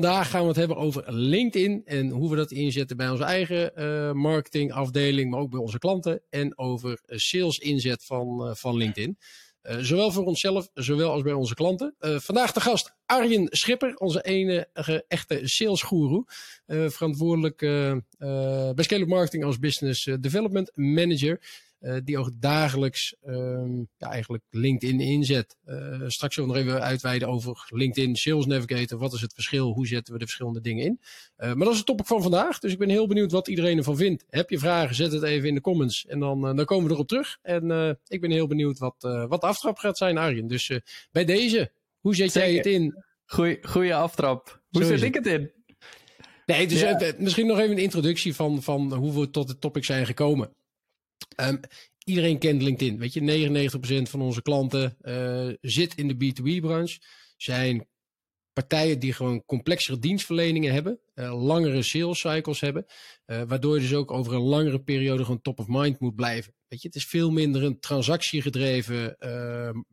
vandaag gaan we het hebben over LinkedIn en hoe we dat inzetten bij onze eigen uh, marketingafdeling, maar ook bij onze klanten. En over sales inzet van, uh, van LinkedIn. Zowel voor onszelf, zowel als bij onze klanten. vandaag de gast Arjen Schipper, onze enige echte salesguru. verantwoordelijk bij Scale Marketing als Business Development Manager. Uh, die ook dagelijks um, ja, eigenlijk LinkedIn inzet. Uh, straks zullen we nog even uitweiden over LinkedIn Sales Navigator. Wat is het verschil? Hoe zetten we de verschillende dingen in? Uh, maar dat is het topic van vandaag. Dus ik ben heel benieuwd wat iedereen ervan vindt. Heb je vragen? Zet het even in de comments. En dan, dan komen we erop terug. En ik ben heel benieuwd wat, wat de aftrap gaat zijn, Arjen. Dus bij deze, hoe zet Zeker. jij het in? Goeie, goeie aftrap. Hoe zet ik het in? Nee, dus ja. misschien nog even een introductie van, van hoe we tot het topic zijn gekomen. Um, iedereen kent LinkedIn. Weet je, 99% van onze klanten uh, zit in de B2B-branche. Zijn partijen die gewoon complexere dienstverleningen hebben, uh, langere sales cycles hebben, uh, waardoor je dus ook over een langere periode gewoon top of mind moet blijven. Weet je, het is veel minder een transactiegedreven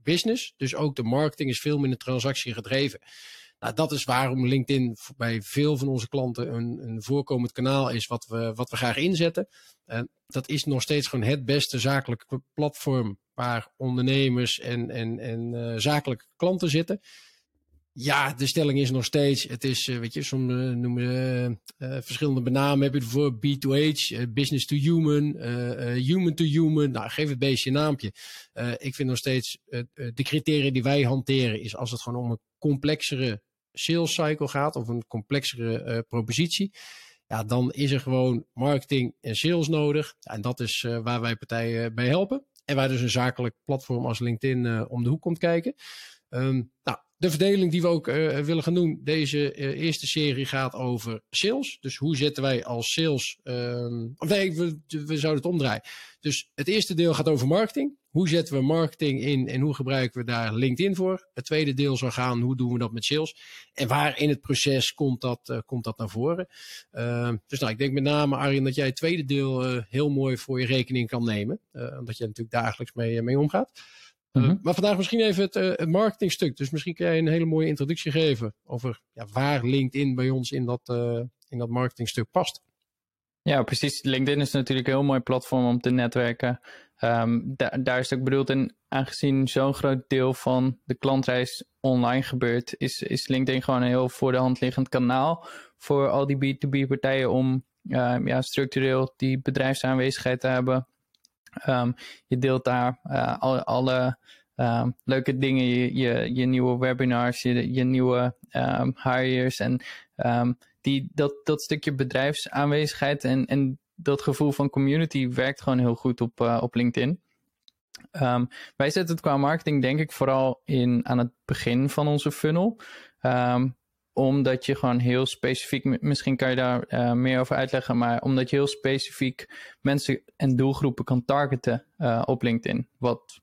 business, dus ook de marketing is veel minder transactiegedreven. Nou, dat is waarom LinkedIn bij veel van onze klanten een, een voorkomend kanaal is wat we, wat we graag inzetten. En dat is nog steeds gewoon het beste zakelijke platform waar ondernemers en, en, en uh, zakelijke klanten zitten. Ja, de stelling is nog steeds, het is, uh, weet je, soms noemen uh, verschillende benamen heb je voor B2H, business to human, human to human. Nou, geef het beestje een naampje. ik vind nog steeds, de criteria die wij hanteren is als het gewoon om een complexere sales cycle gaat of een complexere uh, propositie, ja, dan is er gewoon marketing en sales nodig. en dat is uh, waar wij partijen bij helpen. En waar dus een zakelijk platform als LinkedIn uh, om de hoek komt kijken. Um, nou, de verdeling die we ook willen gaan doen, deze eerste serie gaat over sales. Dus hoe zetten wij als sales. Of nee, we, we zouden het omdraaien. Dus het eerste deel gaat over marketing. Hoe zetten we marketing in en hoe gebruiken we daar LinkedIn voor? Het tweede deel zal gaan, hoe doen we dat met sales? En waar in het proces komt dat, uh, komt dat naar voren? Uh, dus nou, ik denk met name Arjen dat jij het tweede deel uh, heel mooi voor je rekening kan nemen. omdat je natuurlijk dagelijks mee, mee omgaat. Mm -hmm. maar vandaag misschien even het, het marketingstuk. Dus misschien kan jij een hele mooie introductie geven over ja, waar LinkedIn bij ons in dat, in dat marketingstuk past. Ja, precies. LinkedIn is natuurlijk een heel mooi platform om te netwerken. Da daar is het ook bedoeld. En aangezien zo'n groot deel van de klantreis online gebeurt, is, is LinkedIn gewoon een heel voor de hand liggend kanaal voor al die B2B partijen om um, ja, structureel die bedrijfsaanwezigheid te hebben. Um, je deelt daar uh, alle, leuke dingen, je, je, je, nieuwe webinars, je, je nieuwe hires en die, dat, dat stukje bedrijfsaanwezigheid en, en dat gevoel van community werkt gewoon heel goed op, uh, op LinkedIn. Um, wij zetten het qua marketing denk ik vooral in aan het begin van onze funnel. Um, omdat je gewoon heel specifiek, misschien kan je daar uh, meer over uitleggen, maar omdat je heel specifiek mensen en doelgroepen kan targeten uh, op LinkedIn. Wat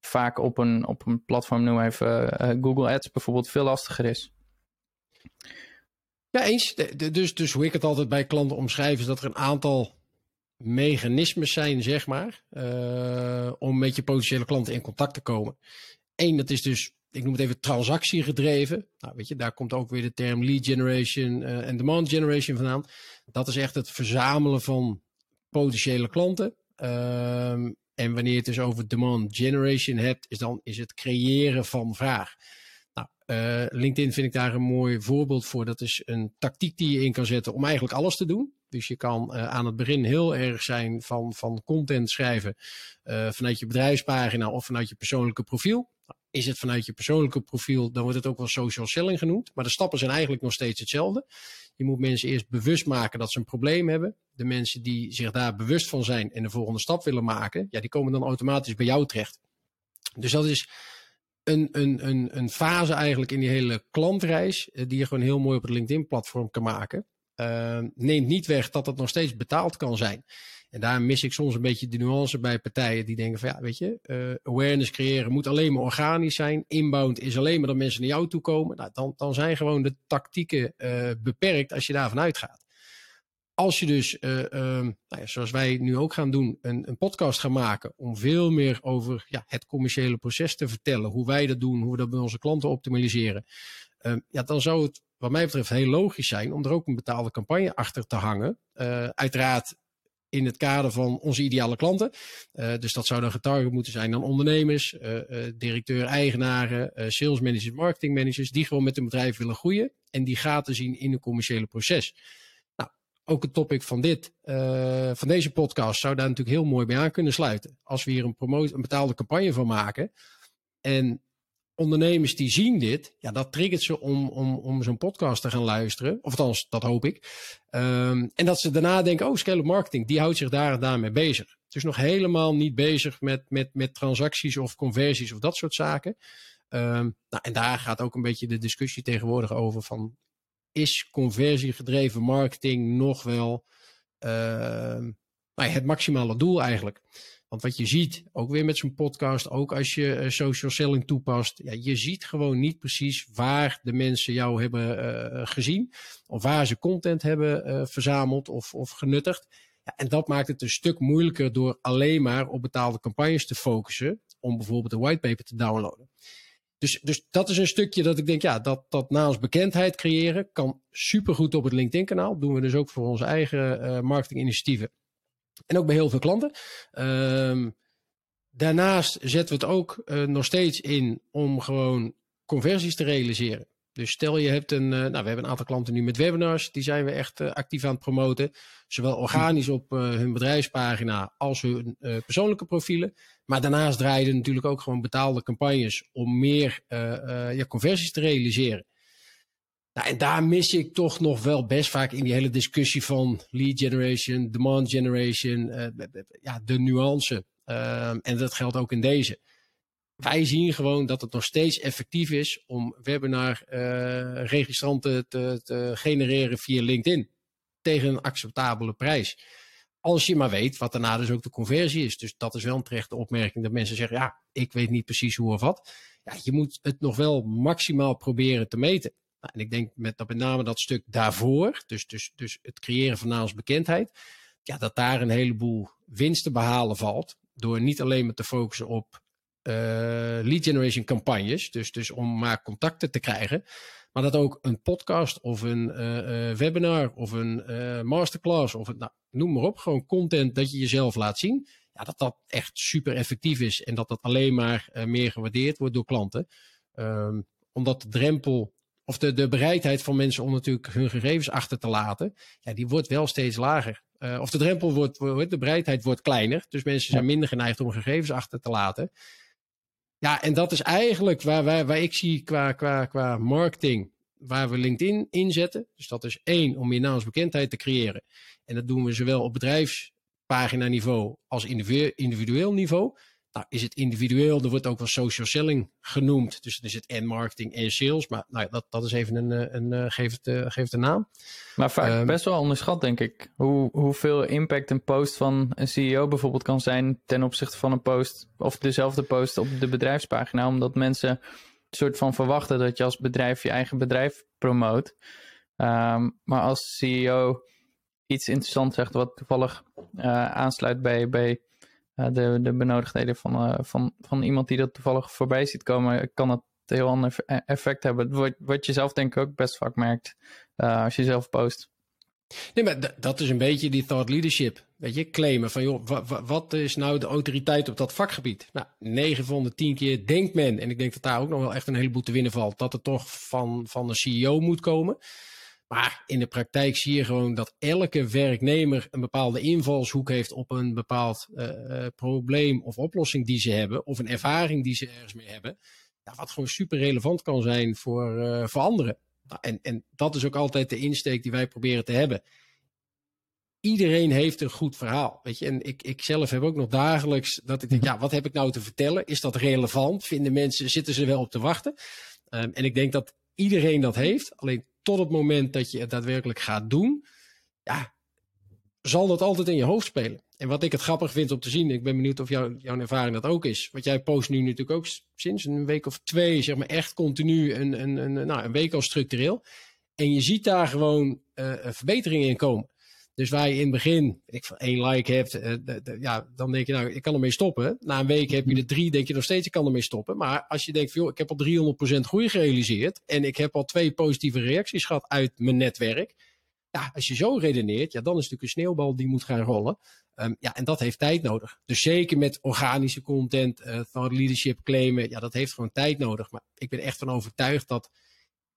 vaak op een, op een platform, noem even Google Ads bijvoorbeeld, veel lastiger is. Ja, eens. dus, dus hoe ik het altijd bij klanten omschrijf, is dat er een aantal mechanismes zijn, zeg maar, uh, om met je potentiële klanten in contact te komen. Eén, dat is dus, ik noem het even transactiegedreven. Nou, weet je, daar komt ook weer de term lead generation uh, en demand generation vandaan. Dat is echt het verzamelen van potentiële klanten. Uh, en wanneer je het dus over demand generation hebt, is dan is het creëren van vraag. Uh, LinkedIn vind ik daar een mooi voorbeeld voor. Dat is een tactiek die je in kan zetten om eigenlijk alles te doen. Dus je kan uh, aan het begin heel erg zijn van, van content schrijven uh, vanuit je bedrijfspagina of vanuit je persoonlijke profiel. Nou, is het vanuit je persoonlijke profiel, dan wordt het ook wel social selling genoemd. Maar de stappen zijn eigenlijk nog steeds hetzelfde. Je moet mensen eerst bewust maken dat ze een probleem hebben. De mensen die zich daar bewust van zijn en de volgende stap willen maken, ja, die komen dan automatisch bij jou terecht. Dus dat is een, een, een, een fase eigenlijk in die hele klantreis, eh, die je gewoon heel mooi op het LinkedIn-platform kan maken. Uh, neemt niet weg dat het nog steeds betaald kan zijn. En daar mis ik soms een beetje de nuance bij partijen die denken van ja, weet je, uh, awareness creëren moet alleen maar organisch zijn. Inbound is alleen maar dat mensen naar jou toe komen. Nou, dan, dan zijn gewoon de tactieken beperkt als je daarvan uitgaat als je dus, uh, nou ja, zoals wij nu ook gaan doen, een, een, podcast gaan maken om veel meer over ja, het commerciële proces te vertellen, hoe wij dat doen, hoe we dat bij onze klanten optimaliseren. Ehm, ja, dan zou het wat mij betreft heel logisch zijn om er ook een betaalde campagne achter te hangen. Uh, uiteraard in het kader van onze ideale klanten. Uh, dus dat zou dan getarget moeten zijn aan ondernemers, directeur, eigenaren, sales managers, marketing managers, die gewoon met een bedrijf willen groeien en die gaten zien in een commerciële proces. Ook het topic van dit, van deze podcast zou daar natuurlijk heel mooi bij aan kunnen sluiten. Als we hier een, promotie, een betaalde campagne van maken en ondernemers die zien dit, ja, dat triggert ze om, om, om zo'n podcast te gaan luisteren. Of althans, dat hoop ik. Um, en dat ze daarna denken, oh, scale marketing, die houdt zich daar daarmee bezig. Dus nog helemaal niet bezig met, met, met transacties of conversies of dat soort zaken. Um, nou, en daar gaat ook een beetje de discussie tegenwoordig over van, is conversiegedreven marketing nog wel uh, nou, het maximale doel eigenlijk? Want wat je ziet, ook weer met zo'n podcast, ook als je uh, social selling toepast, ja, je ziet gewoon niet precies waar de mensen jou hebben uh, gezien. Of waar ze content hebben verzameld of, of genuttigd. Ja, en dat maakt het een stuk moeilijker door alleen maar op betaalde campagnes te focussen. Om bijvoorbeeld een whitepaper te downloaden. Dus, dus dat is een stukje dat ik denk, ja, dat, dat naast bekendheid creëren kan supergoed op het LinkedIn kanaal. doen we dus ook voor onze eigen marketinginitiatieven. En ook bij heel veel klanten. Um, daarnaast zetten we het ook uh, nog steeds in om gewoon conversies te realiseren. Dus stel je hebt een, uh, nou we hebben een aantal klanten nu met webinars, die zijn we echt uh, actief aan het promoten. Zowel organisch op hun bedrijfspagina als hun persoonlijke profielen. Maar daarnaast draaien natuurlijk ook gewoon betaalde campagnes om meer ja, conversies te realiseren. Nou, en daar mis ik toch nog wel best vaak in die hele discussie van lead generation, demand generation, ja, de nuance. Uh, en dat geldt ook in deze. Wij zien gewoon dat het nog steeds effectief is om webinar uh, registranten te, te, genereren via LinkedIn. Tegen een acceptabele prijs. Als je maar weet wat daarna dus ook de conversie is. Dus dat is wel een terechte opmerking dat mensen zeggen, ja, ik weet niet precies hoe of wat. Ja, je moet het nog wel maximaal proberen te meten. Nou, en ik denk met, dat met name dat stuk daarvoor, dus, dus, dus het creëren van naamsbekendheid, ja, dat daar een heleboel winst te behalen valt. Door niet alleen maar te focussen op lead generation campagnes, dus, dus om maar contacten te krijgen, maar dat ook een podcast of een uh, uh, webinar of een masterclass of nou, noem maar op, gewoon content dat je jezelf laat zien. Ja, dat dat echt super effectief is en dat dat alleen maar meer gewaardeerd wordt door klanten. Um, omdat de drempel of de, de bereidheid van mensen om natuurlijk hun gegevens achter te laten, ja, die wordt wel steeds lager. Uh, of de drempel wordt, de bereidheid wordt kleiner. Dus mensen zijn minder geneigd om gegevens achter te laten. Ja, en dat is eigenlijk waar, waar, waar ik zie qua, qua, qua marketing, waar we LinkedIn inzetten. Dus dat is één, om meer naamsbekendheid te creëren. En dat doen we zowel op bedrijfspagina niveau als individueel niveau. Nou, is het individueel, er wordt ook wel social selling genoemd. Dus dan is het en marketing en sales. Maar nou, dat, dat is even een, eh, een, een eh, geef, het, uh, geef het een naam. Maar vaak um, best wel onderschat, denk ik. Hoe, hoeveel impact een post van een CEO bijvoorbeeld kan zijn ten opzichte van een post of dezelfde post op de bedrijfspagina. Omdat mensen een soort van verwachten dat je als bedrijf je eigen bedrijf promoot. Um, maar als CEO iets interessants zegt wat toevallig uh, aansluit bij, bij de, de benodigdheden van, uh, van, van iemand die dat toevallig voorbij ziet komen, kan het een heel ander effect hebben. Wat, wat je zelf denk ik ook best vaak merkt uh, als je zelf post. Nee, maar dat is een beetje die thought leadership. Weet je, claimen van joh, wat is nou de autoriteit op dat vakgebied? Nou, 9 van de 10 keer denkt men, en ik denk dat daar ook nog wel echt een heleboel te winnen valt, dat het toch van, van de CEO moet komen. Maar in de praktijk zie je gewoon dat elke werknemer een bepaalde invalshoek heeft op een bepaald uh, uh, probleem of oplossing die ze hebben, of een ervaring die ze ergens mee hebben. Ja, wat gewoon super relevant kan zijn voor, uh, voor anderen. Nou, en, en dat is ook altijd de insteek die wij proberen te hebben. Iedereen heeft een goed verhaal. Weet je? En ik, ik zelf heb ook nog dagelijks dat ik denk, ja, wat heb ik nou te vertellen? Is dat relevant? Vinden mensen, zitten ze wel op te wachten? Um, en ik denk dat iedereen dat heeft. Alleen tot het moment dat je het daadwerkelijk gaat doen, ja, zal dat altijd in je hoofd spelen. En wat ik het grappig vind om te zien, ik ben benieuwd of jou, jouw ervaring dat ook is. Want jij post nu natuurlijk ook sinds een week of twee, zeg maar echt continu, een, een, een, nou, een week al structureel. En je ziet daar gewoon uh, verbeteringen in komen. Dus waar je in het begin, ik van één like hebt, uh, ja, dan denk je nou, ik kan ermee stoppen. Na een week heb je er drie, denk je nog steeds, ik kan ermee stoppen. Maar als je denkt, joh, ik heb al 300% groei gerealiseerd en ik heb al twee positieve reacties gehad uit mijn netwerk. Ja, als je zo redeneert, ja, dan is het natuurlijk een sneeuwbal die moet gaan rollen. Um, ja, en dat heeft tijd nodig. Dus zeker met organische content, uh, van leadership claimen, ja, dat heeft gewoon tijd nodig. Maar ik ben echt van overtuigd dat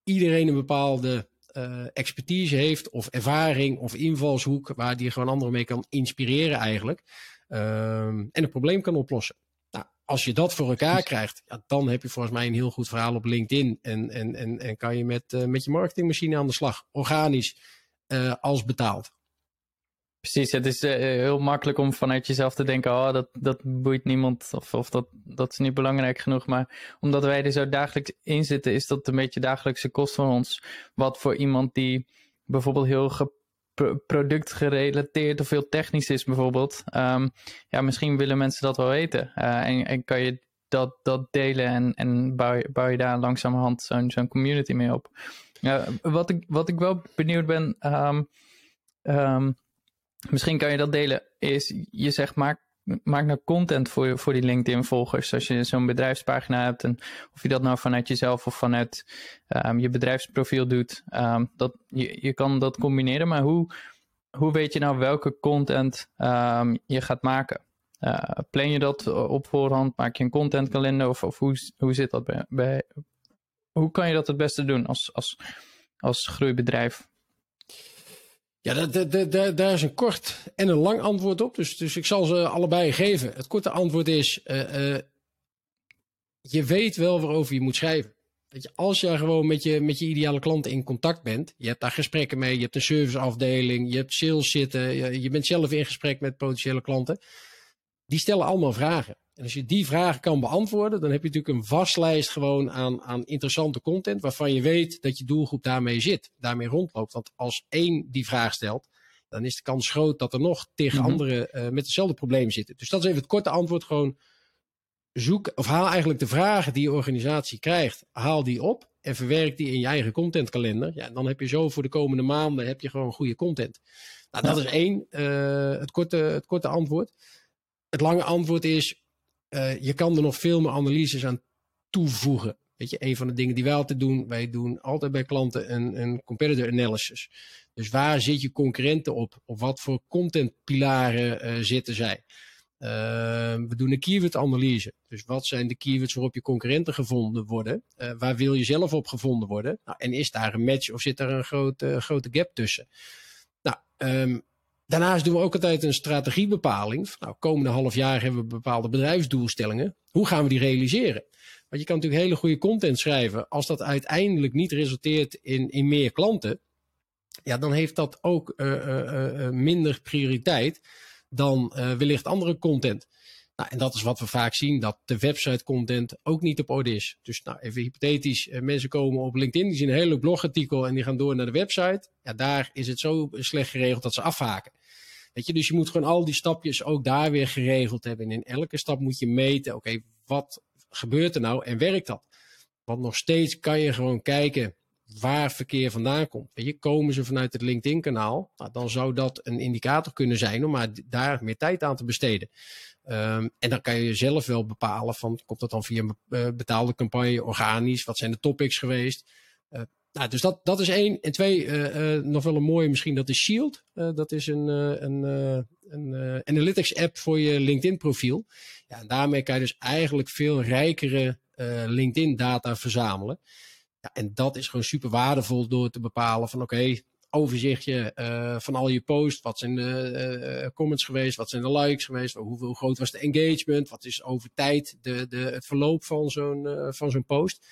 iedereen een bepaalde uh, expertise heeft, of ervaring, of invalshoek, waar die gewoon anderen mee kan inspireren eigenlijk. Um, en een probleem kan oplossen. Nou, als je dat voor elkaar krijgt, ja, dan heb je volgens mij een heel goed verhaal op LinkedIn. En, en, en, en kan je met, uh, met je marketingmachine aan de slag. Organisch uh, als betaald. Precies, het is uh, heel makkelijk om vanuit jezelf te denken, oh, dat, dat boeit niemand of, of dat, dat is niet belangrijk genoeg. Maar omdat wij er zo dagelijks in zitten, is dat een beetje dagelijkse kost van ons. Wat voor iemand die bijvoorbeeld heel productgerelateerd of heel technisch is bijvoorbeeld. Um, ja, misschien willen mensen dat wel weten. Uh, en, en kan je dat, dat delen en, en bouw, je, bouw je daar langzamerhand zo'n zo'n community mee op. Uh, wat, ik, wat ik wel benieuwd ben... Um, um, Misschien kan je dat delen. Is je zegt maak, maak nou content voor, voor die LinkedIn-volgers. Als je zo'n bedrijfspagina hebt. En of je dat nou vanuit jezelf of vanuit um, je bedrijfsprofiel doet. Um, dat, je, je kan dat combineren. Maar hoe, hoe weet je nou welke content um, je gaat maken? Uh, plan je dat op voorhand? Maak je een contentkalender? Of, of hoe, hoe zit dat bij, bij, Hoe kan je dat het beste doen als, als, als groeibedrijf? Ja, daar is een kort en een lang antwoord op. Dus, dus ik zal ze allebei geven. Het korte antwoord is: uh, uh, je weet wel waarover je moet schrijven. Weet je, als je gewoon met je, met je ideale klanten in contact bent, je hebt daar gesprekken mee, je hebt een serviceafdeling, je hebt sales zitten, je, je bent zelf in gesprek met potentiële klanten, die stellen allemaal vragen. En als je die vragen kan beantwoorden, dan heb je natuurlijk een vastlijst gewoon aan, aan interessante content waarvan je weet dat je doelgroep daarmee zit, daarmee rondloopt. Want als één die vraag stelt, dan is de kans groot dat er nog tegen mm anderen uh, met hetzelfde probleem zitten. Dus dat is even het korte antwoord. Gewoon zoek of haal eigenlijk de vragen die je organisatie krijgt, haal die op en verwerk die in je eigen contentkalender. Ja, dan heb je zo voor de komende maanden heb je gewoon goede content. Nou, dat is één, uh, het, korte, het korte antwoord. Het lange antwoord is, uh, je kan er nog veel meer analyses aan toevoegen. Weet je, een van de dingen die wij altijd doen, wij doen altijd bij klanten een, competitor analysis. Dus waar zit je concurrenten op? Of wat voor contentpilaren uh, zitten zij? Uh, we doen een keyword analyse. Dus wat zijn de keywords waarop je concurrenten gevonden worden? Waar wil je zelf op gevonden worden? Nou, en is daar een match of zit daar een grote, grote gap tussen? Nou, um, Daarnaast doen we ook altijd een strategiebepaling. Nou, komende half jaar hebben we bepaalde bedrijfsdoelstellingen. Hoe gaan we die realiseren? Want je kan natuurlijk hele goede content schrijven. Als dat uiteindelijk niet resulteert in, in meer klanten, ja, dan heeft dat ook uh, uh, uh, minder prioriteit dan wellicht andere content. Nou, en dat is wat we vaak zien, dat de website content ook niet op orde is. Dus nou, even hypothetisch, eh, mensen komen op LinkedIn, die zien een hele blogartikel en die gaan door naar de website. Ja, daar is het zo slecht geregeld dat ze afhaken. Weet je, dus je moet gewoon al die stapjes ook daar weer geregeld hebben. En in elke stap moet je meten, oké, wat gebeurt er nou en werkt dat? Want nog steeds kan je gewoon kijken waar verkeer vandaan komt. Weet je, komen ze vanuit het LinkedIn-kanaal, nou, dan zou dat een indicator kunnen zijn om maar daar meer tijd aan te besteden. Um, en dan kan je zelf wel bepalen van, komt dat dan via een uh, betaalde campagne, organisch, wat zijn de topics geweest? Uh, nou, dus dat, dat is één. En twee, uh, nog wel een mooie misschien, dat is Shield. dat is een, een, een analytics app voor je LinkedIn profiel. Ja, en daarmee kan je dus eigenlijk veel rijkere LinkedIn data verzamelen. Ja, en dat is gewoon super waardevol door te bepalen van oké, overzichtje uh, van al je posts. Wat zijn de uh, comments geweest? Wat zijn de likes geweest? Hoe, groot was de engagement? Wat is over tijd de, de, het verloop van zo'n van zo'n post?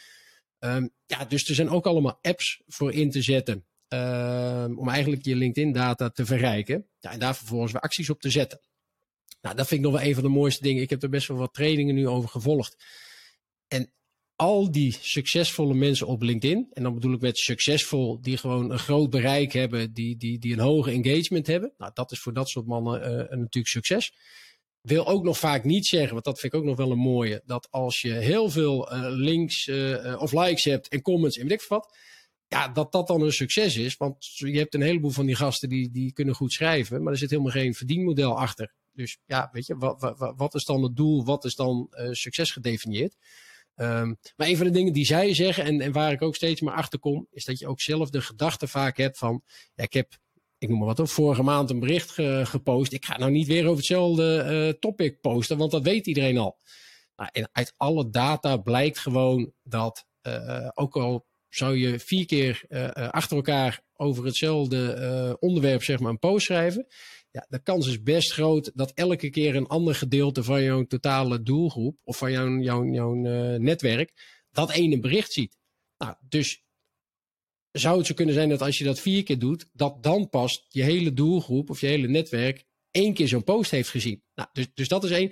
Um, ja, dus er zijn ook allemaal apps voor in te zetten. Um, om eigenlijk je LinkedIn data te verrijken. Ja, en daar vervolgens weer acties op te zetten. Nou, dat vind ik nog wel een van de mooiste dingen. Ik heb er best wel wat trainingen nu over gevolgd. En al die succesvolle mensen op LinkedIn, en dan bedoel ik met succesvol, die gewoon een groot bereik hebben, die, die, die een hoge engagement hebben. Nou, dat is voor dat soort mannen uh, natuurlijk succes. Wil ook nog vaak niet zeggen, want dat vind ik ook nog wel een mooie, dat als je heel veel uh, links uh, of likes hebt en comments en weet ik wat, ja, dat dat dan een succes is. Want je hebt een heleboel van die gasten die, die kunnen goed schrijven, maar er zit helemaal geen verdienmodel achter. Dus ja, weet je, wat, wat, wat is dan het doel? Wat is dan succes gedefinieerd? Um, maar een van de dingen die zij zeggen, en, waar ik ook steeds maar achter kom, is dat je ook zelf de gedachte vaak hebt van, ja, ik heb, ik noem maar wat, op, vorige maand een bericht ge, gepost. Ik ga nou niet weer over hetzelfde uh, topic posten, want dat weet iedereen al. Nou, en uit alle data blijkt gewoon dat, uh, ook al zou je vier keer uh, achter elkaar over hetzelfde onderwerp zeg maar, een post schrijven. Ja, de kans is best groot dat elke keer een ander gedeelte van jouw totale doelgroep of van jouw, jouw, jouw netwerk dat ene bericht ziet. Nou, dus zou het zo kunnen zijn dat als je dat vier keer doet, dat dan pas je hele doelgroep of je hele netwerk één keer zo'n post heeft gezien. Nou, dus, dus dat is één.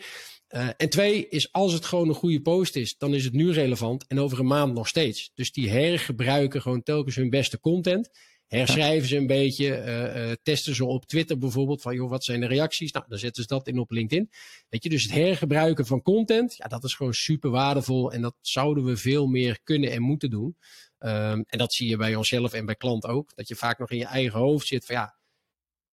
Uh, en twee is, als het gewoon een goede post is, dan is het nu relevant en over een maand nog steeds. Dus die hergebruiken gewoon telkens hun beste content. Herschrijven ze een beetje, uh, uh, testen ze op Twitter bijvoorbeeld van, joh, wat zijn de reacties? Nou, dan zetten ze dat in op LinkedIn. Weet je, dus het hergebruiken van content, ja, dat is gewoon super waardevol en dat zouden we veel meer kunnen en moeten doen. Um, en dat zie je bij onszelf en bij klant ook, dat je vaak nog in je eigen hoofd zit van, ja,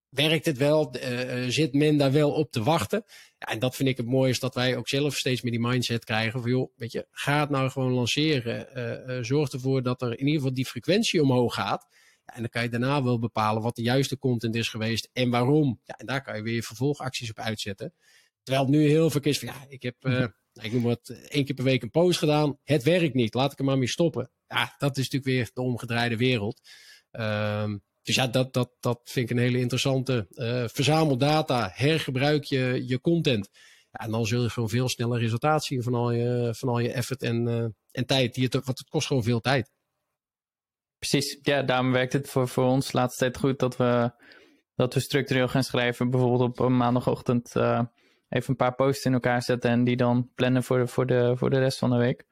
werkt het wel? Uh, zit men daar wel op te wachten? Ja, en dat vind ik het mooiste dat wij ook zelf steeds meer die mindset krijgen van joh, weet je, ga het nou gewoon lanceren. Zorg ervoor dat er in ieder geval die frequentie omhoog gaat. En dan kan je daarna wel bepalen wat de juiste content is geweest en waarom. Ja, en daar kan je weer vervolgacties op uitzetten. Terwijl het nu heel veel is van ja, ik heb, nou, ik noem wat, één keer per week een post gedaan. Het werkt niet, laat ik er maar mee stoppen. Ja, dat is natuurlijk weer de omgedraaide wereld. Um, dus ja, dat, dat, dat vind ik een hele interessante. Uh, verzamel data, hergebruik je, je content. Ja, en dan zul je gewoon veel sneller resultaat zien van al je, van al je effort en, en tijd. Die het, want het kost gewoon veel tijd. Precies, ja, daarom werkt het voor, voor ons laatste tijd goed dat we, dat we structureel gaan schrijven. Bijvoorbeeld op een maandagochtend uh, even een paar posts in elkaar zetten en die dan plannen voor de, voor de, voor de rest van de week.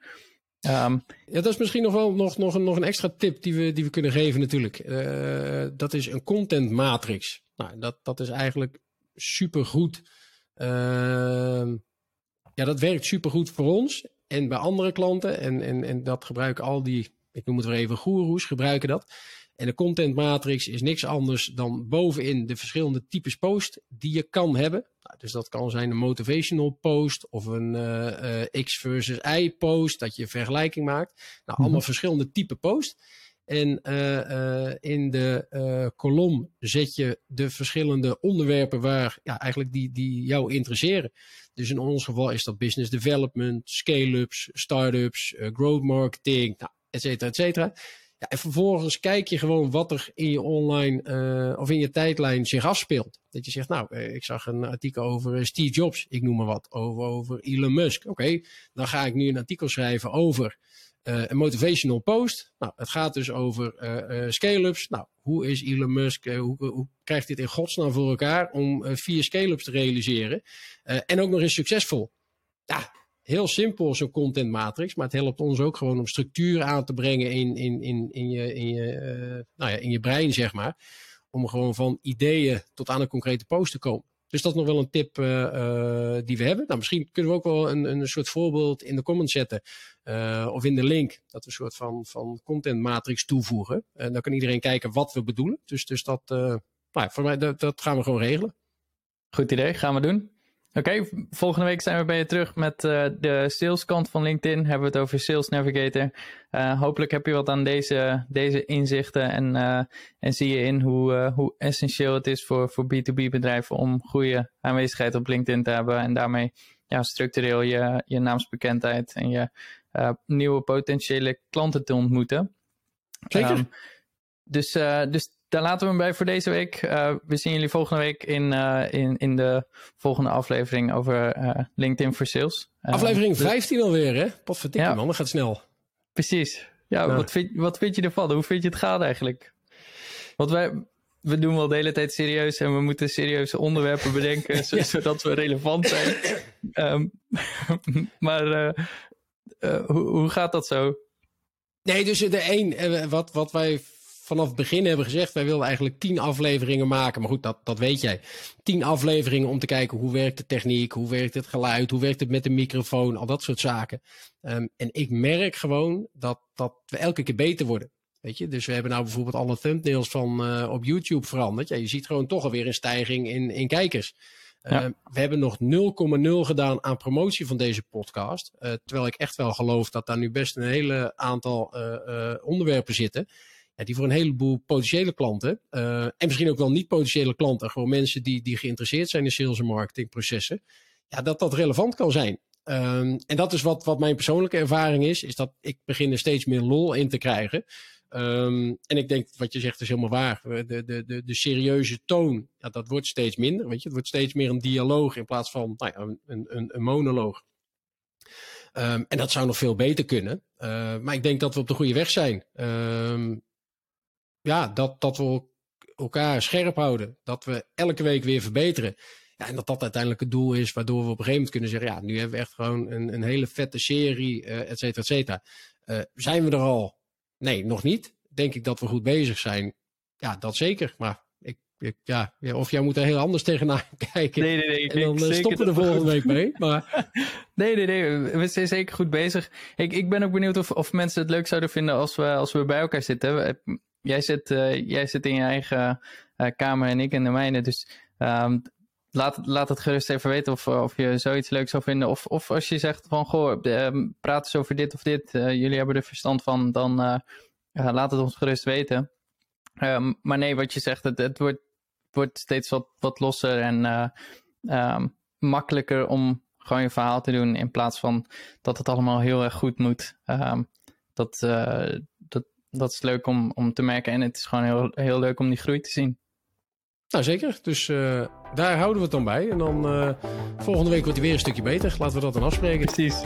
Um, ja, dat is misschien nog wel nog, nog, een, nog een extra tip die we, die we kunnen geven natuurlijk. Uh, dat is een content matrix. Nou, dat, dat is eigenlijk supergoed. Uh, ja, dat werkt supergoed voor ons en bij andere klanten. En, en, en dat gebruiken al die, ik noem het weer even goeroes, gebruiken dat. En de content matrix is niks anders dan bovenin de verschillende types post die je kan hebben. Nou, dus dat kan zijn een motivational post of een uh, uh, X versus Y post, dat je vergelijking maakt. Nou, mm -hmm. allemaal verschillende type post. En uh, in de kolom zet je de verschillende onderwerpen waar ja, eigenlijk die, die jou interesseren. Dus in ons geval is dat business development, scale-ups, start-ups, growth marketing, nou, et cetera, et cetera. Ja, en vervolgens kijk je gewoon wat er in je online uh, of in je tijdlijn zich afspeelt. Dat je zegt, nou, ik zag een artikel over Steve Jobs, ik noem maar wat, over, Elon Musk. Oké, dan ga ik nu een artikel schrijven over een motivational post. Nou, het gaat dus over uh, scale-ups. Nou, hoe is Elon Musk, hoe, hoe krijgt dit in godsnaam voor elkaar om vier scale-ups te realiseren? en ook nog eens succesvol. Ja, heel simpel, zo'n content matrix. Maar het helpt ons ook gewoon om structuur aan te brengen in, in, in, in, je, in, je, uh, nou ja, in je brein, zeg maar. Om gewoon van ideeën tot aan een concrete post te komen. Dus dat is nog wel een tip uh, uh, die we hebben. Nou, misschien kunnen we ook wel een, een soort voorbeeld in de comments zetten. of in de link. Dat we een soort van, van content matrix toevoegen. En dan kan iedereen kijken wat we bedoelen. Dus, dus dat, nou, voor mij, dat gaan we gewoon regelen. Goed idee, gaan we doen. Oké, okay, volgende week zijn we bij je terug met uh, de saleskant van LinkedIn. Hebben we het over Sales Navigator. Uh, hopelijk heb je wat aan deze, deze inzichten en, uh, en zie je in hoe, hoe essentieel het is voor, voor B2B bedrijven om goede aanwezigheid op LinkedIn te hebben. En daarmee ja, structureel je, je naamsbekendheid en je nieuwe potentiële klanten te ontmoeten. Zeker. Um, dus, dus daar laten we hem bij voor deze week. Uh, we zien jullie volgende week in, uh, in, in de volgende aflevering over uh, LinkedIn voor Sales. aflevering dus... 15 alweer, hè? Potverdikke ja. man, dat gaat snel. Precies. Ja, nou. wat, vind, wat vind je ervan? Hoe vind je het gaat eigenlijk? Want wij, we doen wel de hele tijd serieus en we moeten serieuze onderwerpen bedenken, ja. zodat we relevant zijn. um, maar hoe, hoe gaat dat zo? Nee, dus de één, wat, wat wij vanaf het begin hebben gezegd, wij willen eigenlijk tien afleveringen maken. Maar goed, dat, dat weet jij. Tien afleveringen om te kijken hoe werkt de techniek, hoe werkt het geluid, hoe werkt het met de microfoon, al dat soort zaken. Um, en ik merk gewoon dat, dat we elke keer beter worden. Weet je? Dus we hebben nou bijvoorbeeld alle thumbnails van uh, op YouTube veranderd. Ja, je ziet gewoon toch alweer een stijging in, in kijkers. Ja. Uh, we hebben nog 0,0 gedaan aan promotie van deze podcast. Uh, terwijl ik echt wel geloof dat daar nu best een hele aantal onderwerpen zitten. Die voor een heleboel potentiële klanten. en misschien ook wel niet potentiële klanten. Gewoon mensen die, die geïnteresseerd zijn in sales en marketingprocessen. Ja, dat dat relevant kan zijn. Um, en dat is wat, wat mijn persoonlijke ervaring is. Is dat ik begin er steeds meer lol in te krijgen. Um, en ik denk, wat je zegt is helemaal waar. De, de, de, de serieuze toon, ja, dat wordt steeds minder. Weet je? Het wordt steeds meer een dialoog in plaats van nou ja, een, een, een monoloog. Um, en dat zou nog veel beter kunnen. Maar ik denk dat we op de goede weg zijn. Ja, dat, dat we elkaar scherp houden. Dat we elke week weer verbeteren. Ja, en dat dat uiteindelijk het doel is waardoor we op een gegeven moment kunnen zeggen: ja, nu hebben we echt gewoon een, een hele vette serie, uh, et cetera, et cetera. Uh, zijn we er al? Nee, nog niet. Denk ik dat we goed bezig zijn? Ja, dat zeker. Maar ik, ik ja, of jij moet er heel anders tegenaan kijken. Nee, nee, nee. En dan uh, stoppen we er volgende week mee. Maar... nee, nee, nee. We zijn zeker goed bezig. Ik, ik ben ook benieuwd of, of mensen het leuk zouden vinden als we, als we bij elkaar zitten. Jij zit, uh, jij zit in je eigen uh, kamer en ik in de mijne. Dus um, laat, laat het gerust even weten of, of je zoiets leuk zou vinden. Of, of als je zegt van, goh, uh, praat eens over dit of dit. Uh, jullie hebben er verstand van, dan laat het ons gerust weten. Ehm, maar nee, wat je zegt, het, het wordt, wordt steeds wat, wat losser en makkelijker om gewoon je verhaal te doen. In plaats van dat het allemaal heel erg goed moet. Dat, dat is leuk om, om te merken. En het is gewoon heel, heel leuk om die groei te zien. Nou, zeker. Dus uh, daar houden we het dan bij. En dan uh, volgende week wordt hij weer een stukje beter. Laten we dat dan afspreken. Precies.